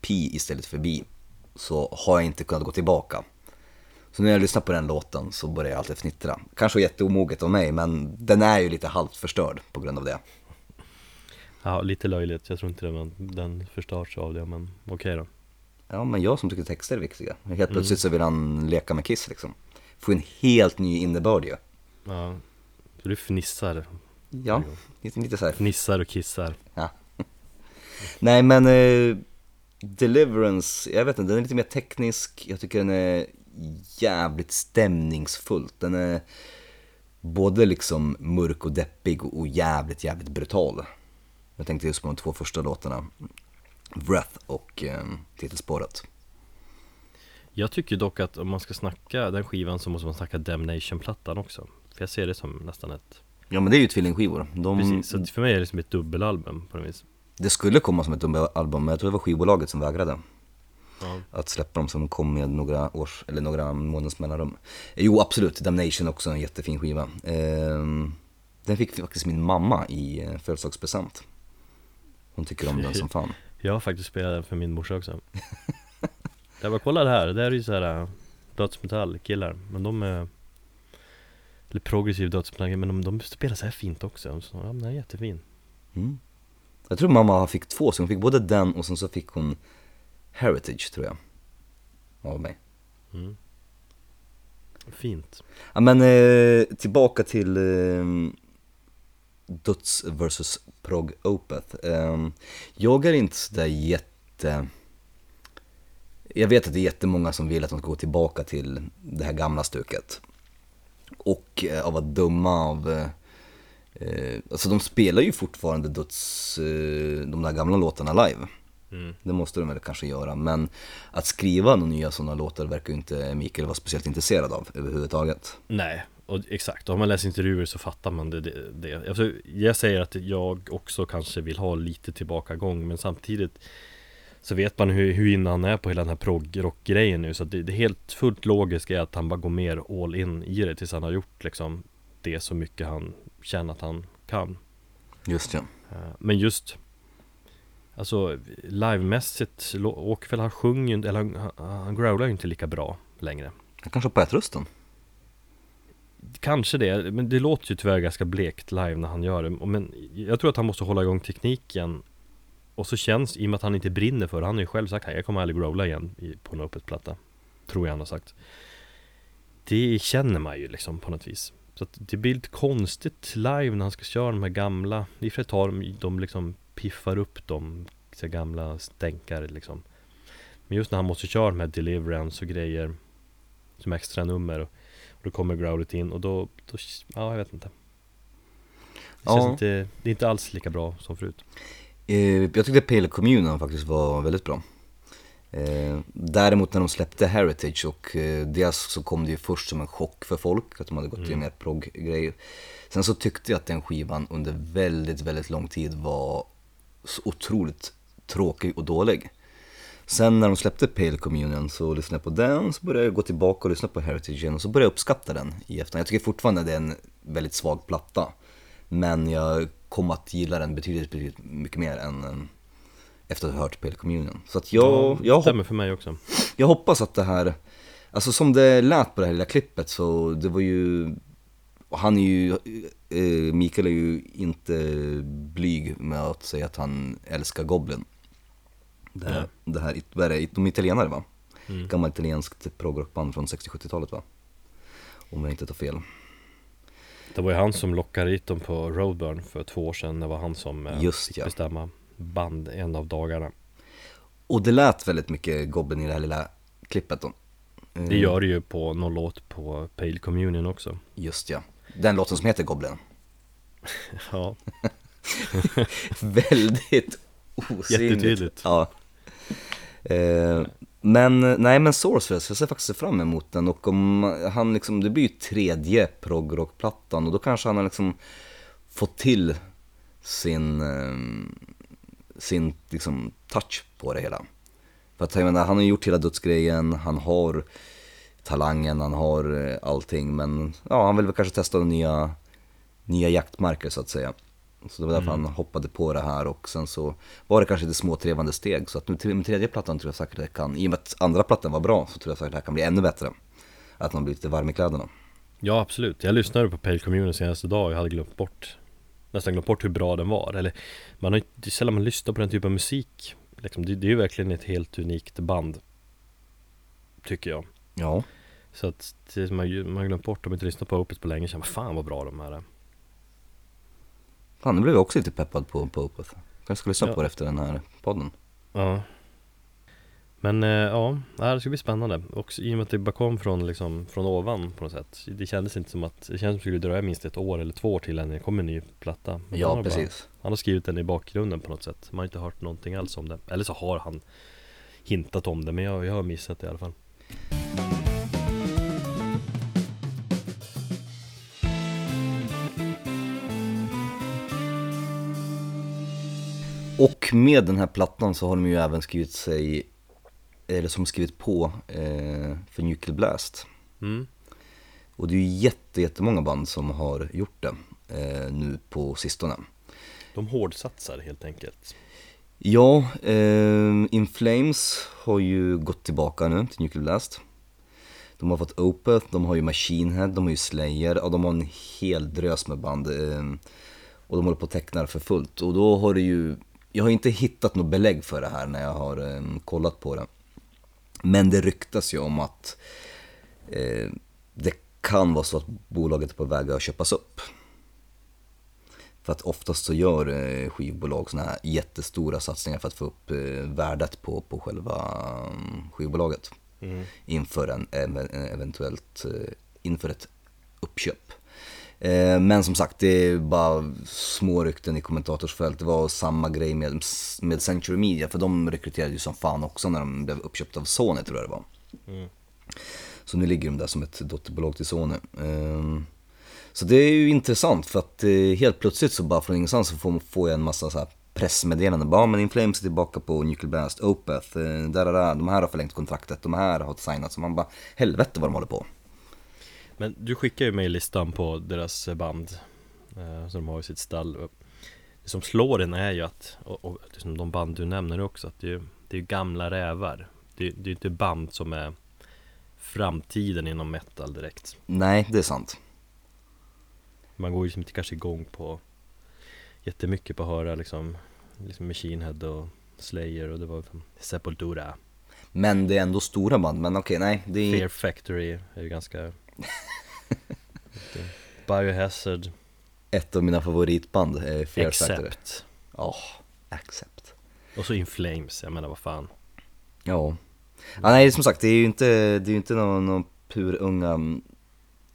P istället för B, så har jag inte kunnat gå tillbaka. Så när jag lyssnar på den låten så börjar jag alltid fnittra. Kanske jätteomoget av mig, men den är ju lite halvt förstörd på grund av det. Ja lite löjligt, jag tror inte det, men den förstörs av det, men okej då Ja, men jag som tycker texter är viktiga. Helt plötsligt så vill han leka med Kiss liksom. Få en helt ny innebörd ju. Ja, så du fnissar, Ja, lite, lite så här. fnissar och kissar Ja. Nej men eh, Deliverance, jag vet inte, den är lite mer teknisk. Jag tycker den är jävligt stämningsfullt. Den är både liksom mörk och deppig och jävligt, jävligt brutal. Jag tänkte just på de två första låtarna. Breath och eh, titelspåret. Jag tycker dock att om man ska snacka den skivan så måste man snacka Damnation-plattan också För jag ser det som nästan ett Ja men det är ju tvillingskivor. De, Precis, så för mig är det som ett dubbelalbum på något vis Det skulle komma som ett album, men jag tror det var skivbolaget som vägrade. Ja, att släppa dem som kom med några års, eller några månaders mellanrum. Jo absolut, Damnation också en jättefin skiva. Ehm, den fick faktiskt min mamma i eh, födelsedagspresent. Hon tycker om den som fan. Jag har faktiskt spelat den för min morsa också Jag bara kolla det här, det här är ju såhär dödsmetallkillar Men de är Eller progressiv dödsmetall, men de, de spelar så här fint också så, Ja men den är jättefin Mm. Jag tror mamma fick två, så hon fick både den och sen så fick hon Heritage tror jag. Av mig. mm. Fint Ja men eh, tillbaka till eh, Döds vs Prog Opeth. Eh, jag är inte sådär jätte... Jag vet att det är jättemånga som vill att de ska gå tillbaka till det här gamla stuket. Och eh, av att döma av... Eh, eh, alltså de spelar ju fortfarande eh, de där gamla låtarna live. mm. Det måste de väl kanske göra, men att skriva några nya sådana låtar verkar ju inte Mikael vara speciellt intresserad av överhuvudtaget. Nej, och exakt, och om man läser intervjuer så fattar man det, det, det. Alltså, Jag säger att jag också kanske vill ha lite tillbakagång Men samtidigt Så vet man hur, hur inne han är på hela den här proggrock-grejen nu Så det, det helt fullt logiska är att han bara går mer all in i det Tills han har gjort liksom Det så mycket han känner att han kan Just ja. Eh, Men just Alltså livemässigt Åkerfeldt han sjunger ju inte, eller han, han, growlar ju inte lika bra längre Han kanske har på rösten. Kanske det, men det låter ju tyvärr ganska blekt live när han gör det. Men jag tror att han måste hålla igång tekniken. Och så känns, i och med att han inte brinner för det Han har ju själv sagt att jag kommer aldrig growla igen på en öppet platta Tror jag han har sagt. Det känner man ju liksom på något vis. Så att det blir lite konstigt live när han ska köra de här gamla. I och för sig tar de, de liksom piffar upp de så gamla stänkare liksom. Men just när han måste köra de här deliverance och grejer Som extra nummer och då kommer growlet in och då, då ja jag vet inte Det känns Ja. inte, det är inte alls lika bra som förut Eh, jag tyckte Pale Communion faktiskt var väldigt bra. Eh, däremot när de släppte Heritage och eh, dels så kom det ju först som en chock för folk att de hade gått till mer prog-grejer. Sen så tyckte jag att den skivan under väldigt, väldigt lång tid var så otroligt tråkig och dålig. Sen när de släppte Pale Communion så lyssnade jag på den, så började jag gå tillbaka och lyssna på Heritage igen och så började jag uppskatta den i efterhand. Jag tycker fortfarande det är en väldigt svag platta. Men jag kom att gilla den betydligt, betydligt mycket mer än eh, efter att ha hört Pale Communion. Så att jag, jag, Stämmer för mig också. jag hoppas att det här, alltså som det lät på det här lilla klippet så det var ju, han är ju, eh, Mikael är ju inte blyg med att säga att han älskar Goblin. Det här, det här vad är det, de är italienare va? Gammalt italienskt progrockband från 60-70-talet va? Om jag inte tar fel. Det var ju han som lockade hit dem på Roadburn för två år sedan. Det var han som eh, Just fick ja. bestämma band en av dagarna. Och det lät väldigt mycket Goblin i det här lilla klippet då. Eh, Det gör det ju på någon låt på Pale Communion också. Just ja. Den låten som heter Goblin. Ja, Väldigt osynligt. Jättetydligt. Ja. Eh, men nej men Sorceress, jag ser faktiskt fram emot den och om han liksom, det blir ju tredje progrockplattan och då kanske han har liksom fått till sin, eh, sin liksom touch på det hela. För att jag menar, han har gjort hela dödsgrejen, han har talangen, han har eh, allting men ja, han vill väl kanske testa nya, nya jaktmarker så att säga. Så det var därför han hoppade på det här och sen så var det kanske lite små trevande steg. Så att nu med tredje plattan tror jag säkert det kan, i och med att andra plattan var bra så tror jag säkert det här kan bli ännu bättre. Att man blir lite varm i kläderna. ja absolut. Jag lyssnade på Pale Communion senaste dag och jag hade glömt bort Nästan glömt bort hur bra den var. Eller man har ju sällan man lyssnar på den typen av musik. Liksom, det, det är ju verkligen ett helt unikt band. Tycker jag. Ja. Så att man, man har glömt bort, om inte lyssnat på Opeth på länge sedan. Fan vad bra de här är. Fan, nu blev jag också lite peppad på, på Opeth. Kanske ska lyssna Ja. på det efter den här podden. Ja Men eh, ja, det ska bli spännande Också i och med att det bara kom från, liksom, från ovan på något sätt Det kändes inte som att Det kändes som att det skulle dröja minst ett år eller två år till innan det kom en ny platta Men Ja, precis. Bara, han har skrivit den i bakgrunden på något sätt Man har inte hört någonting alls om det Eller så har han hintat om det Men jag, jag har missat det i alla fall Och med den här plattan så har de ju även skrivit sig, eller som skrivit på eh, för Nuclear Blast. mm. Och det är ju jätte, jättemånga band som har gjort det eh, nu på sistone. De hårdsatsar helt enkelt Ja, eh, In Flames har ju gått tillbaka nu till Nuclear Blast. De har fått Opeth, de har ju Machine Head, de har ju Slayer, ja, de har en hel drös med band. Eh, och de håller på att teckna för fullt. Och då har det ju, jag har inte hittat något belägg för det här när jag har eh, kollat på det. Men det ryktas ju om att eh, det kan vara så att bolaget är på väg att köpas upp. För att oftast så gör eh, skivbolag såna här jättestora satsningar för att få upp eh, värdet på, på själva mm, skivbolaget. Inför en, ev- eventuellt, eh, inför ett uppköp. Eh, Men som sagt, det är bara små rykten i kommentatorsfält. Det var samma grej med, med Century Media, för de rekryterade ju som fan också när de blev uppköpta av Sony tror jag det var. Så nu ligger de där som ett dotterbolag till Sony. Ehm, Så det är ju intressant för att eh, helt plötsligt så bara från ingenstans så får, jag en massa så här pressmeddelanden. Bara, "Ja, men Inflames är tillbaka på Nuclear Blast, Opeth, där, där, där, de här har förlängt kontraktet, de här har signat. Så man bara, helvete vad de håller på. Men du skickar ju mig listan på deras band eh, Som de har i sitt stall Det som slår en är ju att Och, och liksom de band du nämner också att det är, ju- det är gamla rävar Det, det är inte band som är Framtiden inom metal direkt Nej, det är sant. Man går ju liksom inte kanske igång på Jättemycket på att höra liksom Liksom Machine Head och Slayer och det var Sepultura Men det är ändå stora band, men okej, nej. Det är... Fear Factory är ju ganska Biohazard Ett av mina favoritband, eh, Fear. Accept Ja, Accept. Och så In Flames, jag menar vad fan Ja. ja. Nej, som sagt, det är ju inte, det är ju inte någon, någon purunga mm,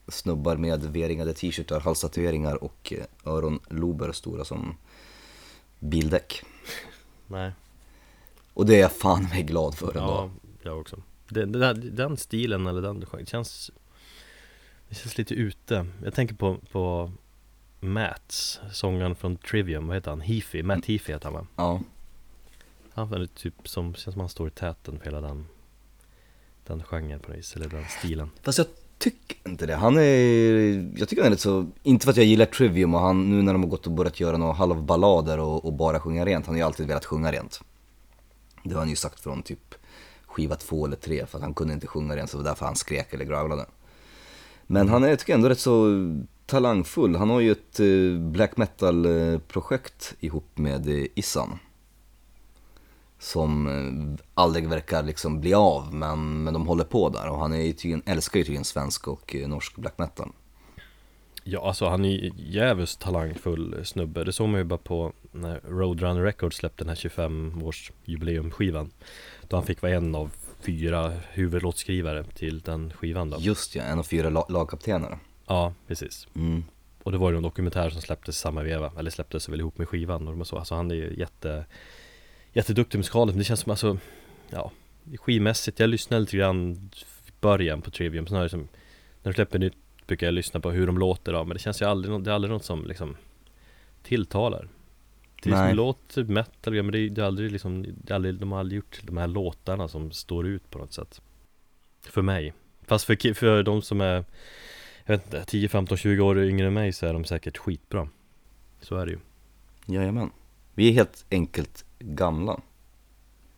snubbar med V-ringade t-shirtar, halstatueringar och eh, öronlober stora som bildäck. Nej. Och det är jag fan mig glad för ändå. Ja, jag också. Den, den, den stilen eller den, känns Det känns lite ute. Jag tänker på, på Mats, sångaren från Trivium, vad heter han? Heafy, Matt Heafy heter han va? Ja. Han är typ som, känns som han står i täten för hela den Den genren på något vis, eller den stilen Fast jag tycker inte det. Han är, jag tycker han är lite så, inte för att jag gillar Trivium och han, nu när de har gått och börjat göra några halvballader och, och bara sjunga rent, han har ju alltid velat sjunga rent. Det har han ju sagt från typ skiva två eller tre, för att han kunde inte sjunga rent så det var därför han skrek eller growlade. Men han är, jag tycker ändå rätt så talangfull. Han har ju ett eh, black metal-projekt eh, ihop med eh, Issan. Som aldrig verkar liksom bli av, men, men de håller på där. Och han är ju tydligen, älskar ju tydligen svensk och norsk black metal. Ja alltså han är ju jävligt talangfull snubbe Det såg man ju bara på när Roadrunner Records släppte den här 25-årsjubileumskivan. Då han fick vara en av fyra huvudlåtskrivare till den skivan då Just ja, en av fyra la- lagkaptener. Ja, precis Mm. Och det var ju en dokumentär som släpptes samma veva Eller släpptes väl ihop med skivan och så Alltså han är ju jätte Jätteduktig musikaliskt men det känns som alltså Ja Skivmässigt, jag lyssnade lite grann i början på Trivium Sen har jag liksom När de släpper nytt brukar jag lyssna på hur de låter då Men det känns ju aldrig, det är aldrig något som liksom Tilltalar Det är Nej. som låter metal, ja, men det är, det är aldrig liksom det är aldrig, De har aldrig gjort de här låtarna som står ut på något sätt För mig Fast för, för de som är Jag vet inte, 10, 15, 20 år yngre än mig så är de säkert skitbra Så är det ju Jajamän. Vi är helt enkelt gamla.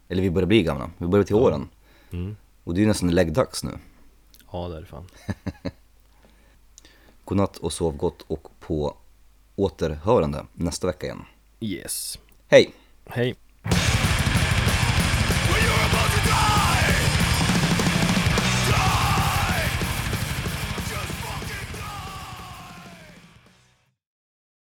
Eller vi börjar bli gamla, vi börjar till åren. mm. Och det är ju nästan läggdags nu. Ja det är det fan Godnatt och sov gott och på återhörande nästa vecka igen. Yes Hej! Hej